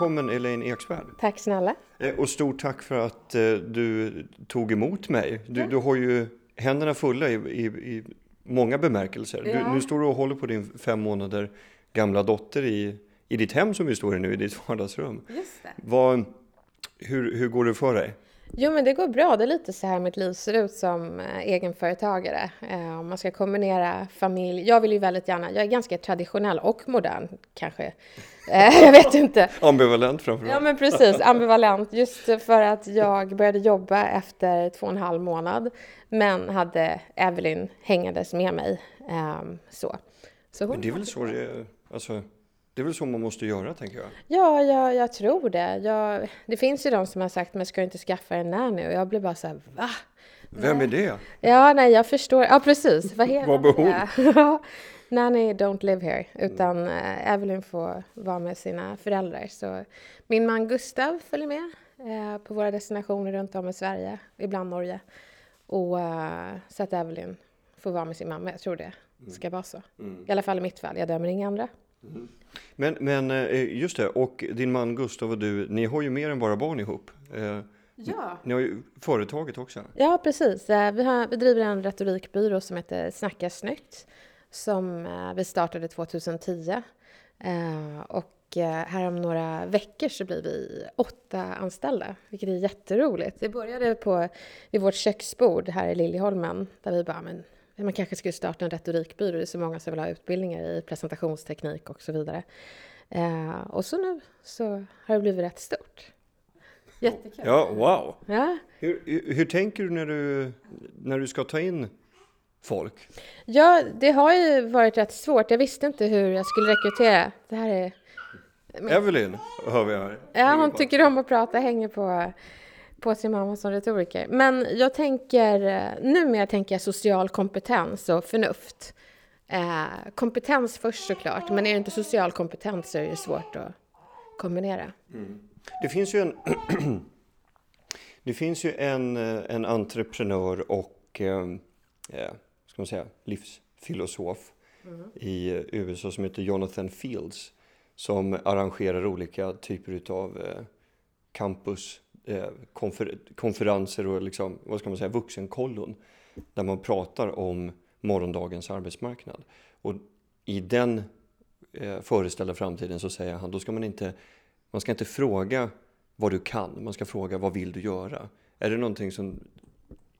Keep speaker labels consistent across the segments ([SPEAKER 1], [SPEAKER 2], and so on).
[SPEAKER 1] Välkommen Elaine Eksvärd.
[SPEAKER 2] Tack snälla.
[SPEAKER 1] Eh, och stort tack för att eh, du tog emot mig. Du, ja. du har ju händerna fulla i, i, i många bemärkelser. Ja. Du, nu står du och håller på din fem månader gamla dotter i, i ditt hem som vi står i nu, i ditt vardagsrum.
[SPEAKER 2] Just det.
[SPEAKER 1] Vad, hur, hur går det för dig?
[SPEAKER 2] Jo, men det går bra. Det är lite så här mitt liv ser ut som eh, egenföretagare. Eh, om man ska kombinera familj. Jag vill ju väldigt gärna, jag är ganska traditionell och modern kanske. Eh, jag vet inte.
[SPEAKER 1] Ambivalent framförallt.
[SPEAKER 2] Ja, men precis. Ambivalent. Just för att jag började jobba efter två och en halv månad. Men hade Evelyn hängandes med mig. Ehm, så.
[SPEAKER 1] så men det är väl så det är, alltså det är väl så man måste göra, tänker jag.
[SPEAKER 2] Ja, jag, jag tror det. Jag, det finns ju de som har sagt, men ska du inte skaffa en nanny? Och jag blir bara så här, va?
[SPEAKER 1] Vem nej. är det?
[SPEAKER 2] Ja, nej, jag förstår. Ja, precis.
[SPEAKER 1] Vad heter Vad hon?
[SPEAKER 2] nanny don't live here, utan mm. Evelyn får vara med sina föräldrar. Så min man Gustav följer med eh, på våra destinationer runt om i Sverige, ibland Norge. Och uh, så att Evelyn får vara med sin mamma. Jag tror det mm. ska vara så. Mm. I alla fall i mitt fall. Jag dömer inga andra.
[SPEAKER 1] Mm. Men, men eh, just det, och din man Gustav och du, ni har ju mer än bara barn ihop. Eh,
[SPEAKER 2] ja.
[SPEAKER 1] Ni har ju företaget också.
[SPEAKER 2] Ja, precis. Eh, vi, har, vi driver en retorikbyrå som heter Snacka snyggt som vi startade 2010. Och här om några veckor så blir vi åtta anställda, vilket är jätteroligt. Det började på, vid vårt köksbord här i Liljeholmen där vi bara, men man kanske skulle starta en retorikbyrå. Det är så många som vill ha utbildningar i presentationsteknik och så vidare. Eh, och så nu så har det blivit rätt stort. Jättekul.
[SPEAKER 1] Ja, wow!
[SPEAKER 2] Ja.
[SPEAKER 1] Hur, hur, tänker du när, du när du ska ta in folk?
[SPEAKER 2] Ja, det har ju varit rätt svårt. Jag visste inte hur jag skulle rekrytera. Det här är...
[SPEAKER 1] Evelyn hör vi här.
[SPEAKER 2] Ja, hon tycker om att prata, hänger på på sin mamma som retoriker. Men jag tänker, eh, numera tänker jag social kompetens och förnuft. Eh, kompetens först såklart, men är det inte social kompetens så är det svårt att kombinera. Mm.
[SPEAKER 1] Det finns ju en, det finns ju en, eh, en entreprenör och eh, ska man säga, livsfilosof mm. i USA som heter Jonathan Fields som arrangerar olika typer av eh, campus Eh, Eh, konfer konferenser och liksom, vad ska man säga, vuxenkollon där man pratar om morgondagens arbetsmarknad. Och i den eh, föreställda framtiden så säger han, då ska man inte, man ska inte fråga vad du kan, man ska fråga vad vill du göra? Är det någonting som,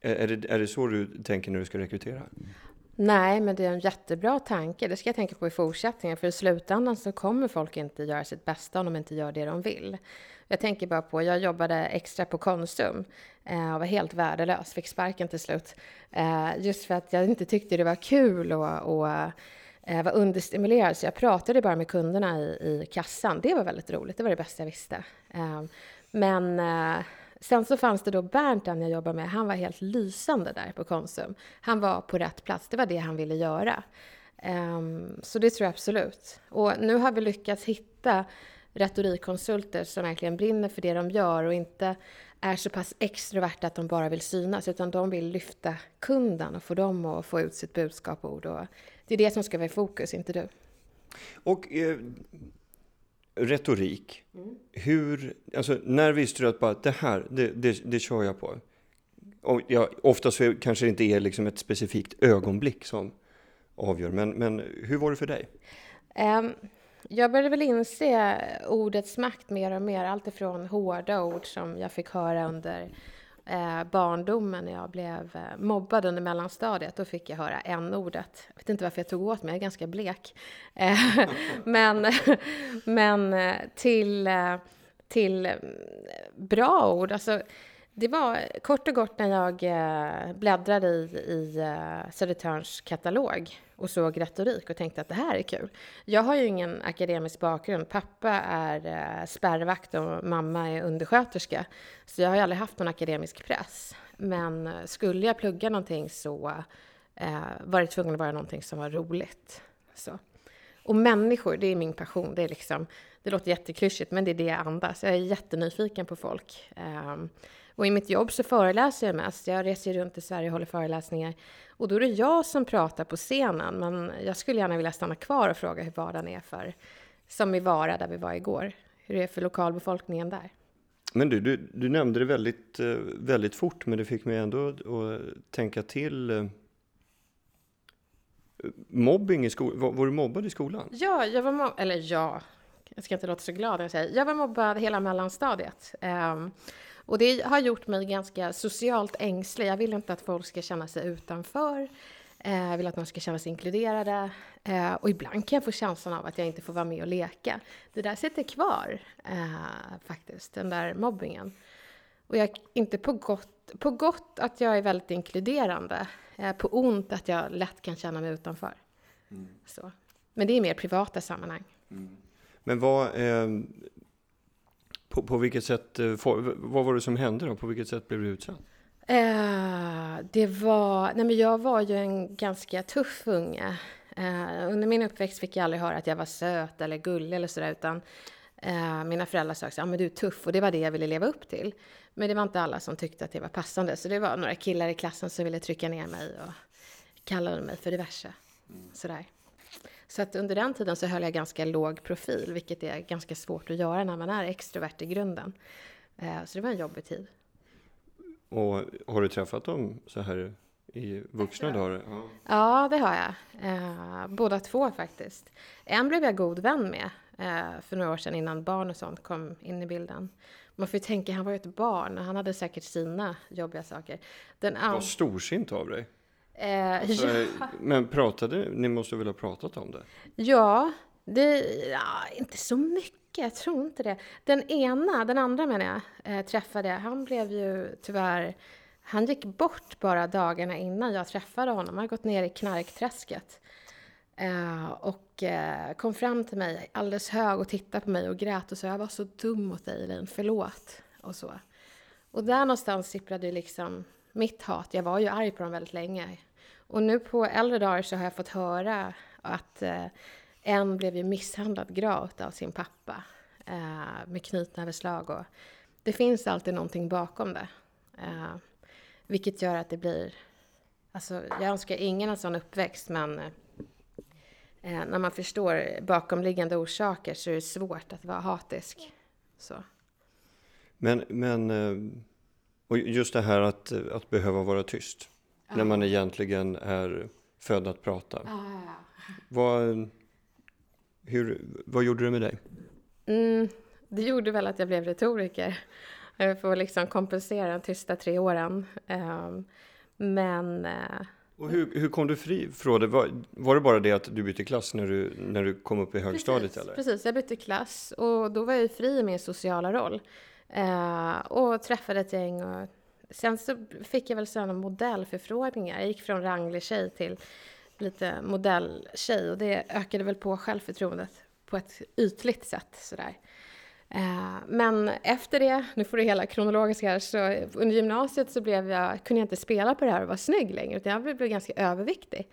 [SPEAKER 1] är det, är det så du tänker när du ska rekrytera?
[SPEAKER 2] Nej, men det är en jättebra tanke. Det ska jag tänka på i fortsättningen. För i slutändan så kommer folk inte göra sitt bästa om de inte gör det de vill. Jag tänker bara på, jag jobbade extra på Konsum eh, och var helt värdelös, fick sparken till slut. Eh, just för att jag inte tyckte det var kul och, och eh, var understimulerad, så jag pratade bara med kunderna i, i kassan. Det var väldigt roligt, det var det bästa jag visste. Eh, men eh, sen så fanns det då Bernt, den jag jobbade med, han var helt lysande där på Konsum. Han var på rätt plats, det var det han ville göra. Um, så det tror jag absolut. Och nu har vi lyckats hitta retorikkonsulter som verkligen brinner för det de gör och inte är så pass extroverta att de bara vill synas, utan de vill lyfta kunden och få dem att få ut sitt budskap och ord. Och det är det som ska vara i fokus, inte du.
[SPEAKER 1] Och eh, retorik. Mm. Hur, alltså, när visste du att bara, det här, det, det, det kör jag på? Och, ja, ofta så kanske det inte är liksom ett specifikt ögonblick som avgör, men, men hur var det för dig?
[SPEAKER 2] Um, jag började väl inse ordets makt mer och mer, alltifrån hårda ord som jag fick höra under eh, barndomen när jag blev eh, mobbad under mellanstadiet. Då fick jag höra n-ordet. Jag vet inte varför jag tog åt mig, jag är ganska blek. Eh, men men eh, till, eh, till mm, bra ord. Alltså, det var kort och gott när jag eh, bläddrade i, i eh, Södertörns katalog och såg retorik och tänkte att det här är kul. Jag har ju ingen akademisk bakgrund. Pappa är eh, spärrvakt och mamma är undersköterska. Så jag har ju aldrig haft någon akademisk press. Men skulle jag plugga någonting så var det tvungen att vara någonting som var roligt. Så. Och människor, det är min passion. Det, är liksom, det låter jätteklyschigt, men det är det jag andas. Jag är jättenyfiken på folk. Ehm, och i mitt jobb så föreläser jag mest. Jag reser runt i Sverige och håller föreläsningar. Och då är det jag som pratar på scenen. Men jag skulle gärna vilja stanna kvar och fråga hur vardagen är för, som i Vara där vi var igår. hur det är för lokalbefolkningen där.
[SPEAKER 1] Men du, du, du nämnde det väldigt, eh, väldigt fort, men det fick mig ändå att tänka till. Eh, mobbing i skolan, var, var, du mobbad i skolan?
[SPEAKER 2] Ja, jag var mobbad, eller ja, jag ska inte låta så glad när jag säger, jag var mobbad hela mellanstadiet. Um, och det har gjort mig ganska socialt ängslig. Jag vill inte att folk ska känna sig utanför. Eh, jag vill att de ska känna sig inkluderade. Eh, och ibland kan jag få känslan av att jag inte får vara med och leka. Det där sitter kvar, eh, faktiskt, den där mobbingen. Och jag, inte på gott, på gott att jag är väldigt inkluderande. på ont att jag lätt kan känna mig utanför. Mm. Så. Men det är mer privata sammanhang. Mm.
[SPEAKER 1] Men vad, eh, på, på vilket sätt, eh, vad var det som hände då? På vilket sätt blev du utsatt?
[SPEAKER 2] Eh, det var, nej men jag var ju en ganska tuff unge. Eh, under min uppväxt fick jag aldrig höra att jag var söt eller gullig eller sådär, utan eh, mina föräldrar sa att ah, men du är tuff och det var det jag ville leva upp till. Men det var inte alla som tyckte att det var passande, så det var några killar i klassen som ville trycka ner mig och kallade mig för diverse. Mm. Sådär. Så att under den tiden så höll jag ganska låg profil, vilket är ganska svårt att göra när man är extrovert i grunden. Eh, så det var en jobbig tid.
[SPEAKER 1] Och har du träffat dem så här i vuxna dagar?
[SPEAKER 2] Ja. ja, det har jag. Eh, båda två faktiskt. En blev jag god vän med eh, för några år sedan innan barn och sånt kom in i bilden. Man får ju tänka, han var ju ett barn och han hade säkert sina jobbiga saker.
[SPEAKER 1] Den Vad storsint av dig.
[SPEAKER 2] Eh, alltså, ja.
[SPEAKER 1] Men pratade ni? måste väl ha pratat om det?
[SPEAKER 2] Ja, det, ja, inte så mycket. Jag tror inte det. Den ena, den andra menar jag, eh, träffade, han blev ju tyvärr... Han gick bort bara dagarna innan jag träffade honom. Han hade gått ner i knarkträsket. Eh, och eh, kom fram till mig alldeles hög och tittade på mig och grät och sa jag var så dum mot dig Elaine, förlåt. Och så. Och där någonstans sipprade liksom mitt hat. Jag var ju arg på dem väldigt länge. Och nu på äldre dagar så har jag fått höra att eh, en blev ju misshandlad gravt av sin pappa eh, med knytnäveslag. Och det finns alltid någonting bakom det. Eh, vilket gör att det blir... Alltså, jag önskar ingen en sån uppväxt, men eh, när man förstår bakomliggande orsaker så är det svårt att vara hatisk. Så.
[SPEAKER 1] Men, men eh, och just det här att, att behöva vara tyst. Ja. När man egentligen är född att prata. Ja, vad, hur, vad gjorde det med dig?
[SPEAKER 2] Mm, det gjorde väl att jag blev retoriker. För att liksom kompensera de tysta tre åren. Um, men... Uh,
[SPEAKER 1] och hur, hur kom du fri från det? Var, var det bara det att du bytte klass när du, när du kom upp i högstadiet?
[SPEAKER 2] Precis,
[SPEAKER 1] eller?
[SPEAKER 2] precis, jag bytte klass och då var jag fri i min sociala roll. Uh, och träffade ett gäng och sen så fick jag väl sådana modellförfrågningar. Jag gick från ranglig tjej till lite modelltjej och det ökade väl på självförtroendet på ett ytligt sätt sådär. Eh, men efter det, nu får du hela kronologiska här, så under gymnasiet så blev jag, kunde jag inte spela på det här och vara snygg längre, utan jag blev ganska överviktig.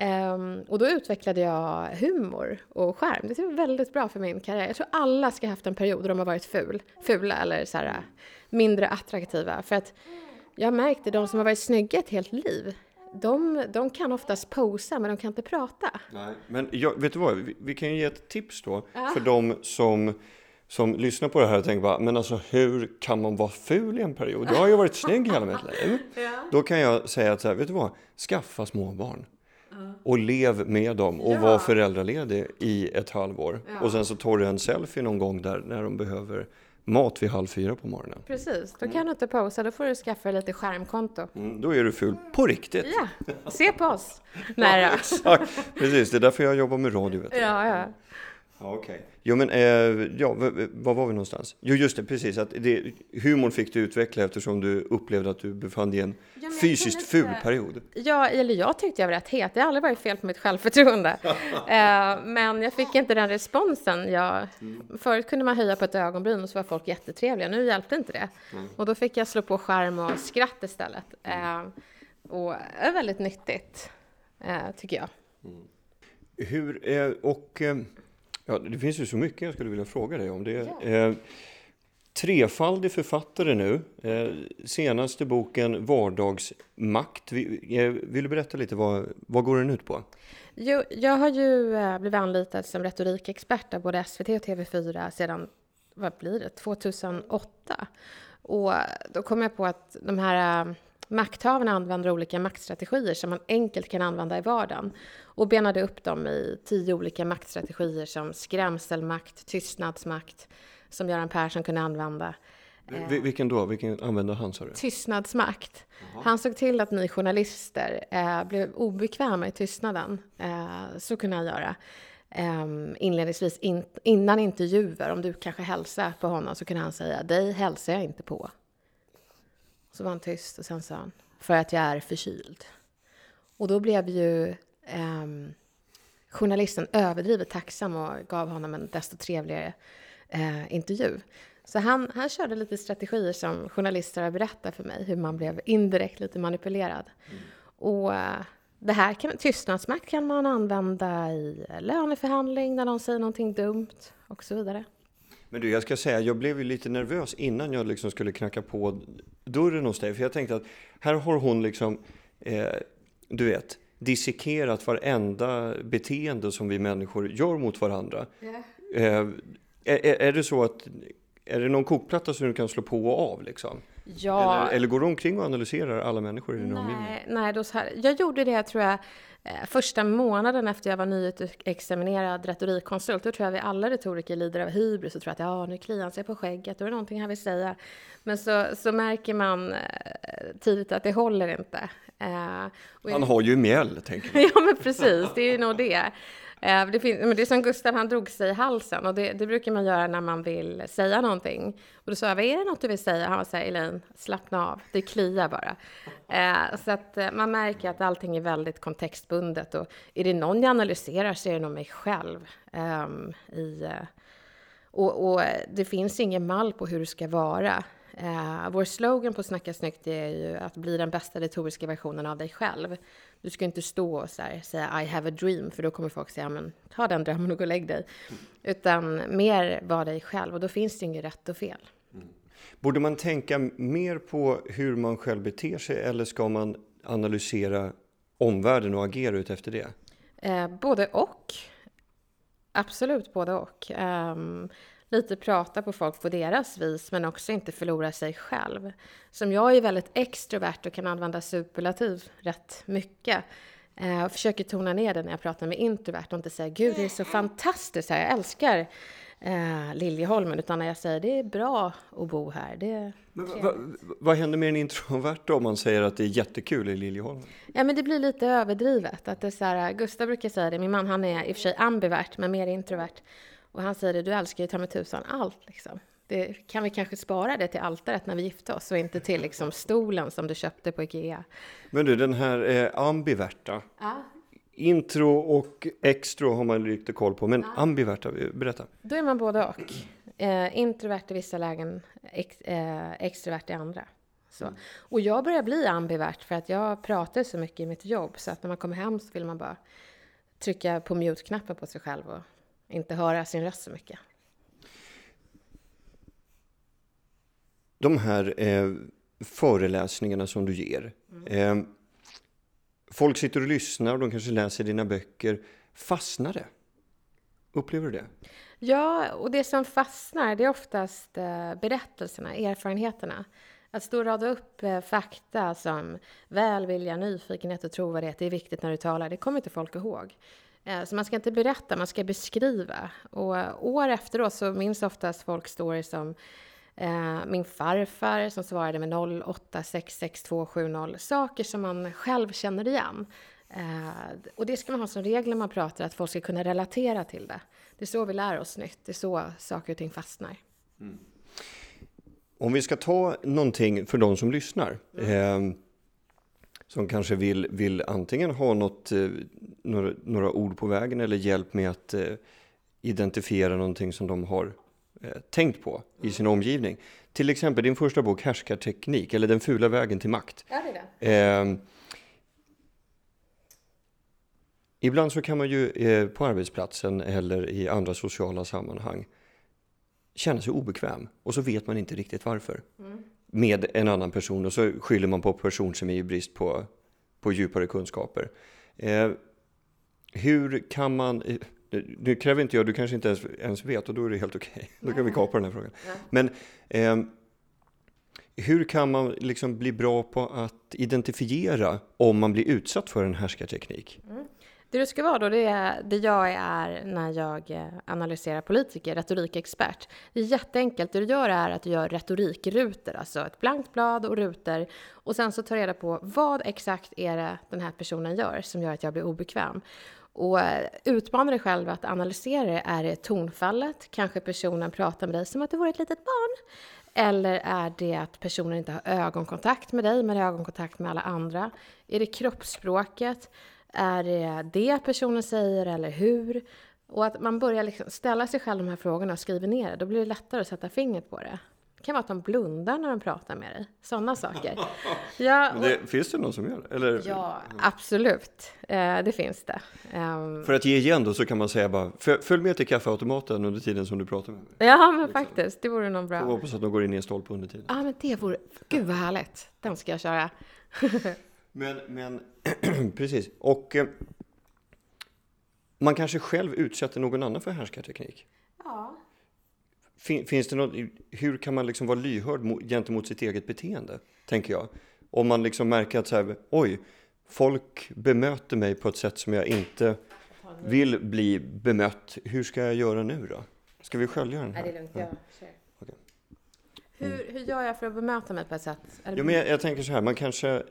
[SPEAKER 2] Um, och då utvecklade jag humor och skärm. Det var väldigt bra för min karriär. Jag tror alla ska ha haft en period då de har varit ful, fula eller så här, mindre attraktiva. För att jag märkte de som har varit snygga ett helt liv, de, de kan oftast posa men de kan inte prata.
[SPEAKER 1] Nej, men jag, vet du vad, vi, vi kan ju ge ett tips då ja. för de som som lyssnar på det här och tänker bara, men alltså hur kan man vara ful i en period? Jag har ju varit snygg hela mitt liv. Ja. Då kan jag säga att så här, vet du vad? Skaffa småbarn och lev med dem och ja. var föräldraledig i ett halvår. Ja. Och sen så tar du en selfie någon gång där när de behöver mat vid halv fyra på morgonen.
[SPEAKER 2] Precis, då kan mm. du inte posa, då får du skaffa lite skärmkonto.
[SPEAKER 1] Mm, då är du ful på riktigt.
[SPEAKER 2] Ja, se på oss. Nej
[SPEAKER 1] ja, exakt. Precis, det är därför jag jobbar med radio. Vet du.
[SPEAKER 2] Ja, ja.
[SPEAKER 1] Ja, Okej. Okay. Jo, men eh, ja, var var vi någonstans? Jo, just det, precis. Att det, humorn fick du utveckla eftersom du upplevde att du befann dig i en ja, fysiskt ful inte... period.
[SPEAKER 2] Ja, eller jag tyckte jag var rätt het. Det har aldrig varit fel på mitt självförtroende. eh, men jag fick inte den responsen. Jag, mm. Förut kunde man höja på ett ögonbryn och så var folk jättetrevliga. Nu hjälpte inte det. Mm. Och då fick jag slå på skärm och skratt istället. Eh, och det är väldigt nyttigt, eh, tycker jag. Mm.
[SPEAKER 1] Hur, eh, och eh, Ja, det finns ju så mycket jag skulle vilja fråga dig om. Det ja. eh, trefaldig författare nu. Eh, senaste boken Vardagsmakt. Vill, eh, vill du berätta lite, vad, vad går den ut på?
[SPEAKER 2] Jo, jag har ju eh, blivit anlitad som retorikexpert av både SVT och TV4 sedan vad blir det, 2008. Och då kom jag på att de här makthavarna använder olika maktstrategier som man enkelt kan använda i vardagen och benade upp dem i tio olika maktstrategier som skrämselmakt, tystnadsmakt, som Göran Persson kunde använda.
[SPEAKER 1] V vilken då? Vilken använde han sa du?
[SPEAKER 2] Tystnadsmakt. Aha. Han såg till att ni journalister eh, blev obekväma i tystnaden. Eh, så kunde han göra. Eh, inledningsvis, in, innan intervjuer, om du kanske hälsar på honom, så kunde han säga dig hälsar jag inte på. Så var han tyst och sen sa han, för att jag är förkyld. Och då blev ju eh, journalisten överdrivet tacksam och gav honom en desto trevligare eh, intervju. Så han, han körde lite strategier som journalister har berättat för mig, hur man blev indirekt lite manipulerad. Mm. Och eh, det här kan, tystnadsmakt kan man använda i löneförhandling när någon säger någonting dumt och så vidare.
[SPEAKER 1] Men du, jag ska säga, jag blev ju lite nervös innan jag liksom skulle knacka på dörren hos dig. För jag tänkte att här har hon liksom, eh, du vet, dissekerat varenda beteende som vi människor gör mot varandra. Yeah. Eh, är, är det så att, är det någon kokplatta som du kan slå på och av liksom? Ja. Eller, eller går du omkring och analyserar alla människor i din omgivning?
[SPEAKER 2] Nej, då så här, jag gjorde det tror jag Eh, första månaden efter jag var nyutexaminerad retorikkonsult, då tror jag vi alla retoriker lider av hybris och tror att ja, nu kliar han sig på skägget, då är det någonting han vill säga. Men så, så märker man eh, tidigt att det håller inte.
[SPEAKER 1] Eh, han har ju mjäll, tänker jag.
[SPEAKER 2] ja, men precis, det är ju nog det. Eh, det, finns, men det är som Gustav, han drog sig i halsen och det, det, brukar man göra när man vill säga någonting. Och då sa jag, vad är det något du vill säga? Han var så här, Elaine, slappna av, det kliar bara. Eh, så att eh, man märker att allting är väldigt kontextbundet och är det någon jag analyserar så är det nog mig själv. Ehm, eh, i, och, och, eh, det finns ingen mall på hur det ska vara. Eh, vår slogan på Snacka snyggt är ju att bli den bästa retoriska versionen av dig själv. Du ska inte stå och så här, säga I have a dream, för då kommer folk säga men ta den drömmen och gå och lägg dig. Utan mer vara dig själv och då finns det inget rätt och fel. Mm.
[SPEAKER 1] Borde man tänka mer på hur man själv beter sig eller ska man analysera omvärlden och agera ut efter det?
[SPEAKER 2] Eh, både och. Absolut både och. Um, lite prata på folk på deras vis, men också inte förlora sig själv. Som jag är väldigt extrovert och kan använda superlativ rätt mycket. Eh, och försöker tona ner det när jag pratar med introvert och inte säga gud det är så fantastiskt här, jag älskar eh, Liljeholmen, utan när jag säger det är bra att bo här. Det
[SPEAKER 1] men va, vad händer med en introvert då om man säger att det är jättekul i Liljeholmen?
[SPEAKER 2] Ja, men det blir lite överdrivet. Att det är så här, Gustav brukar säga det, min man han är i och för sig ambivert, men mer introvert. Och han säger det, du älskar ju ta med tusan allt liksom. Det, kan vi kanske spara det till altaret när vi gifter oss och inte till liksom stolen som du köpte på Ikea?
[SPEAKER 1] Men du, den här eh, ambiverta. Ja. Intro och extro har man lite koll på, men ja. ambiverta, berätta.
[SPEAKER 2] Då är man både och. Eh, introvert i vissa lägen, ex, eh, extrovert i andra. Så. Mm. Och jag börjar bli ambivert för att jag pratar så mycket i mitt jobb så att när man kommer hem så vill man bara trycka på mute-knappen på sig själv och inte höra sin röst så mycket.
[SPEAKER 1] De här eh, föreläsningarna som du ger. Mm. Eh, folk sitter och lyssnar och de kanske läser dina böcker. Fastnar det? Upplever du det?
[SPEAKER 2] Ja, och det som fastnar det är oftast eh, berättelserna, erfarenheterna. Att stå och rada upp eh, fakta som välvilja, nyfikenhet och trovärdighet, det är viktigt när du talar. Det kommer inte folk ihåg. Eh, så man ska inte berätta, man ska beskriva. Och år efteråt så minns oftast folk stories som eh, min farfar som svarade med 08666270. Saker som man själv känner igen. Eh, och det ska man ha som regel när man pratar, att folk ska kunna relatera till det. Det är så vi lär oss nytt, det är så saker och ting fastnar. Mm.
[SPEAKER 1] Om vi ska ta någonting för de som lyssnar. Mm. Eh, som kanske vill, vill antingen ha något, eh, några, några, ord på vägen eller hjälp med att eh, identifiera någonting som de har eh, tänkt på i sin omgivning. Till exempel din första bok Härskarteknik, eller Den fula vägen till makt.
[SPEAKER 2] Ja, det är det. Eh,
[SPEAKER 1] ibland så kan man ju eh, på arbetsplatsen eller i andra sociala sammanhang känna sig obekväm och så vet man inte riktigt varför. Mm med en annan person och så skyller man på person som är i brist på, på djupare kunskaper. Eh, hur kan man, det, det kräver inte jag, du kanske inte ens, ens vet och då är det helt okej. Okay. Då kan vi kapa den här frågan. Ja. Men eh, hur kan man liksom bli bra på att identifiera om man blir utsatt för en härskarteknik? Mm.
[SPEAKER 2] Det du ska vara då, det är det jag är när jag eh, analyserar politiker, retorikexpert. Det är jätteenkelt. Det du gör är att du gör retorikrutor, alltså ett blankt blad och rutor. Och sen så tar reda på vad exakt är det den här personen gör som gör att jag blir obekväm. Och eh, utmana dig själv att analysera det. Är det tonfallet? Kanske personen pratar med dig som att du vore ett litet barn? Eller är det att personen inte har ögonkontakt med dig men har ögonkontakt med alla andra? Är det kroppsspråket? Är det det personen säger eller hur? Och att man börjar liksom ställa sig själv de här frågorna och skriver ner det, då blir det lättare att sätta fingret på det. Det kan vara att de blundar när de pratar med dig. Sådana saker.
[SPEAKER 1] Ja, och, det, finns det någon som gör det? Eller?
[SPEAKER 2] Ja, absolut. Eh, det finns det. Um,
[SPEAKER 1] För att ge igen då så kan man säga bara, följ med till kaffeautomaten under tiden som du pratar med mig.
[SPEAKER 2] Ja, men liksom. faktiskt. Det vore nog bra. Jag
[SPEAKER 1] hoppas att de går in i en stolpe under tiden.
[SPEAKER 2] Ja, men det vore, gud vad härligt. Den ska jag köra.
[SPEAKER 1] Men, men precis. Och eh, man kanske själv utsätter någon annan för härskarteknik. Ja. Fin, finns det något, hur kan man liksom vara lyhörd mot, gentemot sitt eget beteende, tänker jag? Om man liksom märker att så här, oj, folk bemöter mig på ett sätt som jag inte vill bli bemött. Hur ska jag göra nu då? Ska vi skölja den här?
[SPEAKER 2] Nej, det är lugnt. Jag kör. Okay. Hur, hur gör jag för att bemöta mig på ett sätt?
[SPEAKER 1] Ja, men jag, jag tänker så här, man kanske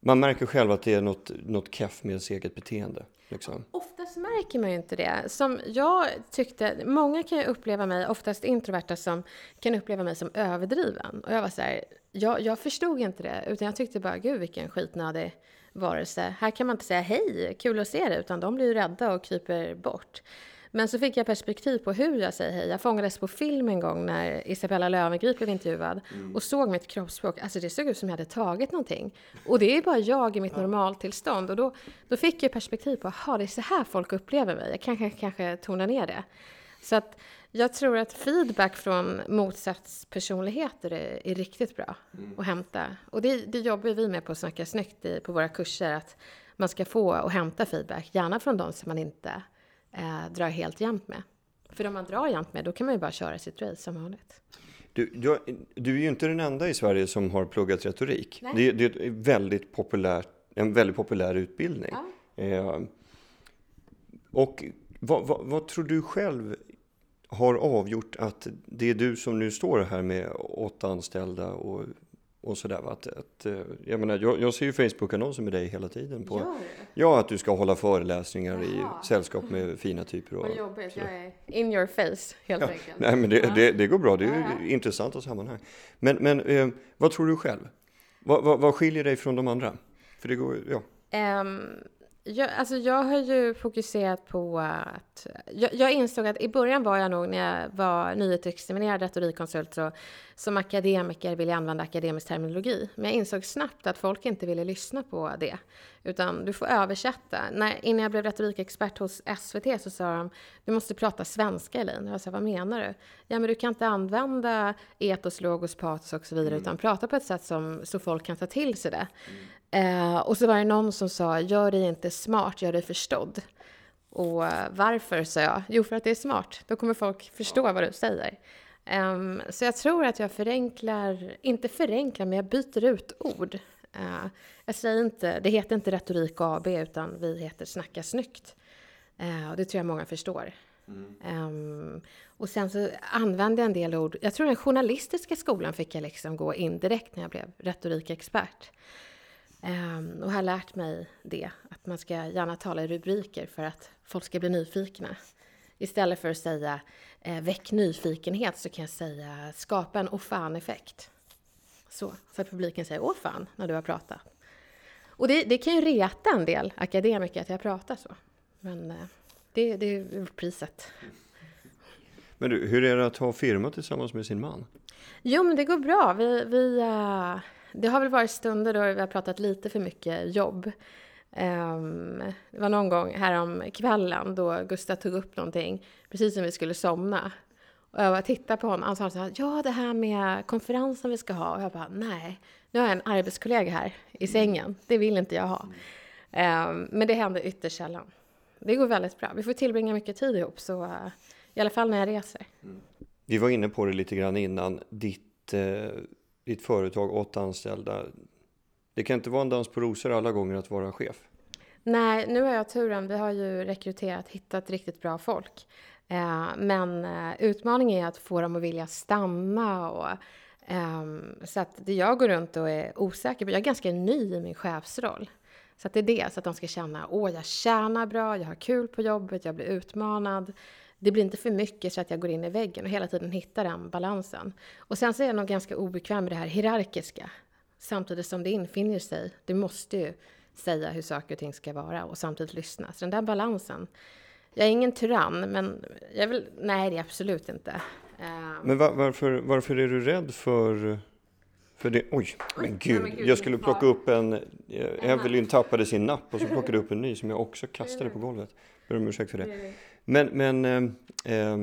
[SPEAKER 1] man märker själv att det är något, något keff med ens eget beteende. Liksom.
[SPEAKER 2] Oftast märker man ju inte det. Som jag tyckte, många kan ju uppleva mig, oftast introverta, som kan uppleva mig som överdriven. Och jag var så här, jag, jag förstod inte det, utan jag tyckte bara, gud vilken skitnödig varelse. Här kan man inte säga hej, kul att se dig, utan de blir ju rädda och kryper bort. Men så fick jag perspektiv på hur jag säger hej. Jag fångades på film en gång när Isabella Löwengrip blev intervjuad mm. och såg mitt kroppsspråk. Alltså det såg ut som jag hade tagit någonting. Och det är bara jag i mitt ja. normaltillstånd. Och då, då fick jag perspektiv på, att det är så här folk upplever mig. Jag kanske, kanske tonar ner det. Så att jag tror att feedback från motsatspersonligheter är, är riktigt bra mm. att hämta. Och det, det jobbar vi med på Snacka snyggt i, på våra kurser. Att man ska få och hämta feedback, gärna från de som man inte eh, drar helt jämnt med. För om man drar jämnt med, då kan man ju bara köra sitt race som vanligt.
[SPEAKER 1] Du, du, du är ju inte den enda i Sverige som har pluggat retorik. Det, det, är väldigt populärt, en väldigt populär utbildning. Ja. Eh, och vad, vad, vad, tror du själv har avgjort att det är du som nu står här med åtta anställda och och sådär. Att, att, eh, jag, menar, jag, jag ser ju Facebook-annonser med dig hela tiden. På, ja, att du ska hålla föreläsningar Jaha. i sällskap med fina typer.
[SPEAKER 2] Och, Vad jobbigt, jag är in your face helt ja. enkelt.
[SPEAKER 1] Nej, men det, ja. det, det, går bra, det är ja. intressanta sammanhang. Men, men eh, vad tror du själv? Vad, vad, vad, skiljer dig från de andra? För det går, ja.
[SPEAKER 2] Um, jag, alltså jag har ju fokuserat på att... Jag, jag, insåg att i början var jag nog, när jag var nyutexaminerad retorikkonsult, så som akademiker ville jag använda akademisk terminologi. Men jag insåg snabbt att folk inte ville lyssna på det. Utan du får översätta. När, innan jag blev retorikexpert hos SVT så sa de, du måste prata svenska Elin. Jag sa, vad menar du? Ja, men du kan inte använda etos, logos, patos och så vidare, mm. utan prata på ett sätt som, så folk kan ta till sig det. Mm. Eh, och så var det någon som sa, gör dig inte smart, gör dig förstådd. Och varför, sa jag. Jo, för att det är smart. Då kommer folk förstå vad du säger. Um, så jag tror att jag förenklar, inte förenklar, men jag byter ut ord. Uh, jag säger inte, det heter inte Retorik AB, utan vi heter Snacka snyggt. Uh, och det tror jag många förstår. Mm. Um, och sen så använde jag en del ord. Jag tror den journalistiska skolan fick jag liksom gå in direkt när jag blev retorikexpert. Um, och har lärt mig det, att man ska gärna tala i rubriker för att folk ska bli nyfikna. Istället för att säga eh, väck nyfikenhet så kan jag säga skapa en åh fan-effekt. Så, så att publiken säger åh fan när du har pratat. Och det, det kan ju reta en del akademiker att jag pratar så. Men eh, det, det är priset.
[SPEAKER 1] Men du, hur är det att ha firma tillsammans med sin man?
[SPEAKER 2] Jo, men det går bra. Vi, vi, uh, det har väl varit stunder då vi har pratat lite för mycket jobb. Um, det var någon gång härom kvällen då Gustav tog upp någonting precis som vi skulle somna. Och jag bara tittade på honom och han sa så här, ja det här med konferensen vi ska ha. Och jag bara, nej, nu har jag en arbetskollega här i sängen. Det vill inte jag ha. Um, men det händer ytterst sällan. det går väldigt bra. Vi får tillbringa mycket tid ihop, så uh, i alla fall när jag reser.
[SPEAKER 1] Mm. Vi var inne på det lite grann innan. Ditt, eh, ditt företag, åtta anställda. Det kan inte vara en dans på rosor alla gånger att vara chef.
[SPEAKER 2] Nej, nu har jag turen. Vi har ju rekryterat, hittat riktigt bra folk. Eh, men eh, utmaningen är att få dem att vilja stanna och ehm, så att det jag går runt och är osäker på, jag är ganska ny i min chefsroll. Så att det är det, så att de ska känna, åh jag tjänar bra, jag har kul på jobbet, jag blir utmanad. Det blir inte för mycket så att jag går in i väggen och hela tiden hittar den balansen. Och sen så är jag nog ganska obekväm med det här hierarkiska. Samtidigt som det infinner sig. Du måste ju säga hur saker och ting ska vara och samtidigt lyssna. Så den där balansen. Jag är ingen tyrann, men jag vill, nej det är absolut inte.
[SPEAKER 1] Ehm. Men var, varför, varför är du rädd för, för det? Oj, men gud, men gud jag skulle plocka upp en... Eh, Evelyn tappade sin napp och så plockade upp en ny som jag också kastade på golvet. Ber om ursäkt för det. Men, men eh,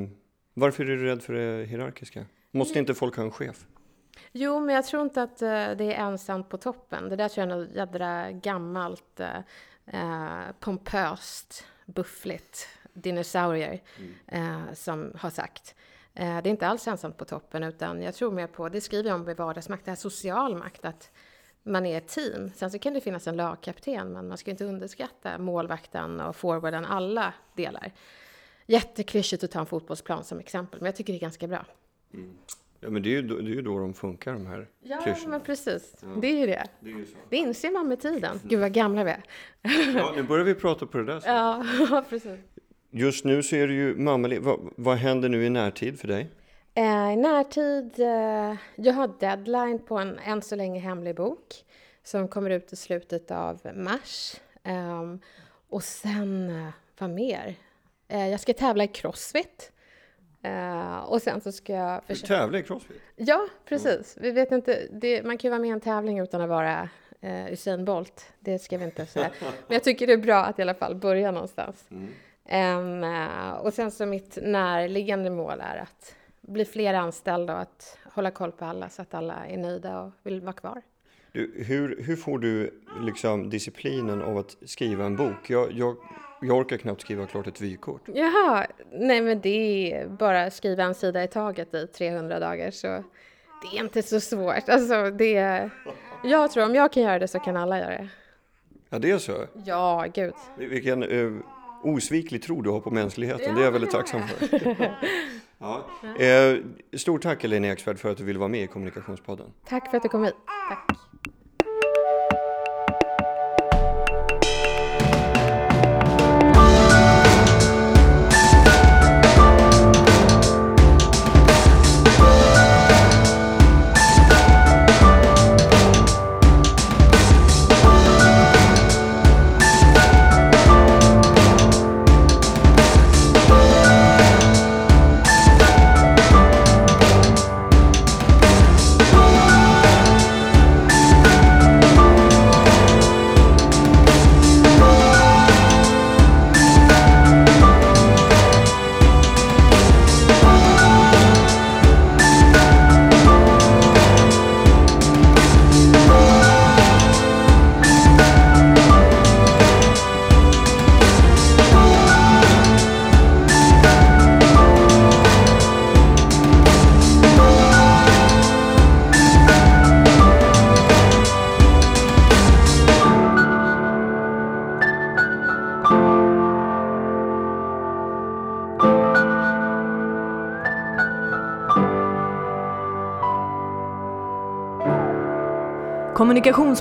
[SPEAKER 1] varför är du rädd för det hierarkiska? Måste inte folk ha en chef?
[SPEAKER 2] Jo, men jag tror inte att det är ensamt på toppen. Det där tror jag är något jädra gammalt, uh, pompöst, buffligt dinosaurier mm. uh, som har sagt. Eh, det är inte alls ensamt på toppen, utan jag tror mer på, det skriver jag om i vardagsmakt, det här social makt, att man är ett team. Sen så kan det finnas en lagkapten, men man ska inte underskatta målvakten och forwarden, alla delar. Jätteklyschigt att ta en fotbollsplan som exempel, men jag tycker det är ganska bra.
[SPEAKER 1] Mm. Ja, men det är, ju då, det är ju då de funkar, de här
[SPEAKER 2] Ja, klyschorna. men precis. Ja. Det är ju det. Det, är ju det inser man med tiden. Gud, vad gamla vi är.
[SPEAKER 1] ja, nu börjar vi prata på det där
[SPEAKER 2] sättet. Ja, precis.
[SPEAKER 1] Just nu så är det ju mammaledigt. Vad, vad händer nu i närtid för dig?
[SPEAKER 2] Eh, I närtid, eh, jag har deadline på en än så länge hemlig bok som kommer ut i slutet av mars. Um, och sen, uh, vad mer? Uh, jag ska tävla i crossfit. Uh, och sen så ska jag
[SPEAKER 1] försöka... Du tävlar i crossfit?
[SPEAKER 2] Ja, precis. Mm. Vi vet inte, det, man kan ju vara med i en tävling utan att vara uh, Usain Bolt. Det ska vi inte säga. Men jag tycker det är bra att i alla fall börja någonstans. Mm. Um, och sen så mitt närliggande mål är att bli fler anställda och att hålla koll på alla så att alla är nöjda och vill vara kvar.
[SPEAKER 1] Du, hur, hur får du liksom disciplinen av att skriva en bok? Jag, jag, jag orkar knappt skriva klart ett vykort.
[SPEAKER 2] Jaha, nej men det är bara skriva en sida i taget i 300 dagar så det är inte så svårt. Alltså det, jag tror om jag kan göra det så kan alla göra det.
[SPEAKER 1] Ja, det är så?
[SPEAKER 2] Ja, gud.
[SPEAKER 1] Vilken uh, osviklig tro du har på mänskligheten. Ja. Det är jag väldigt tacksam för. ja. Eh, stort tack Elina Eksvärd för att du ville vara med i Kommunikationspodden.
[SPEAKER 2] Tack för att du kom hit. Tack.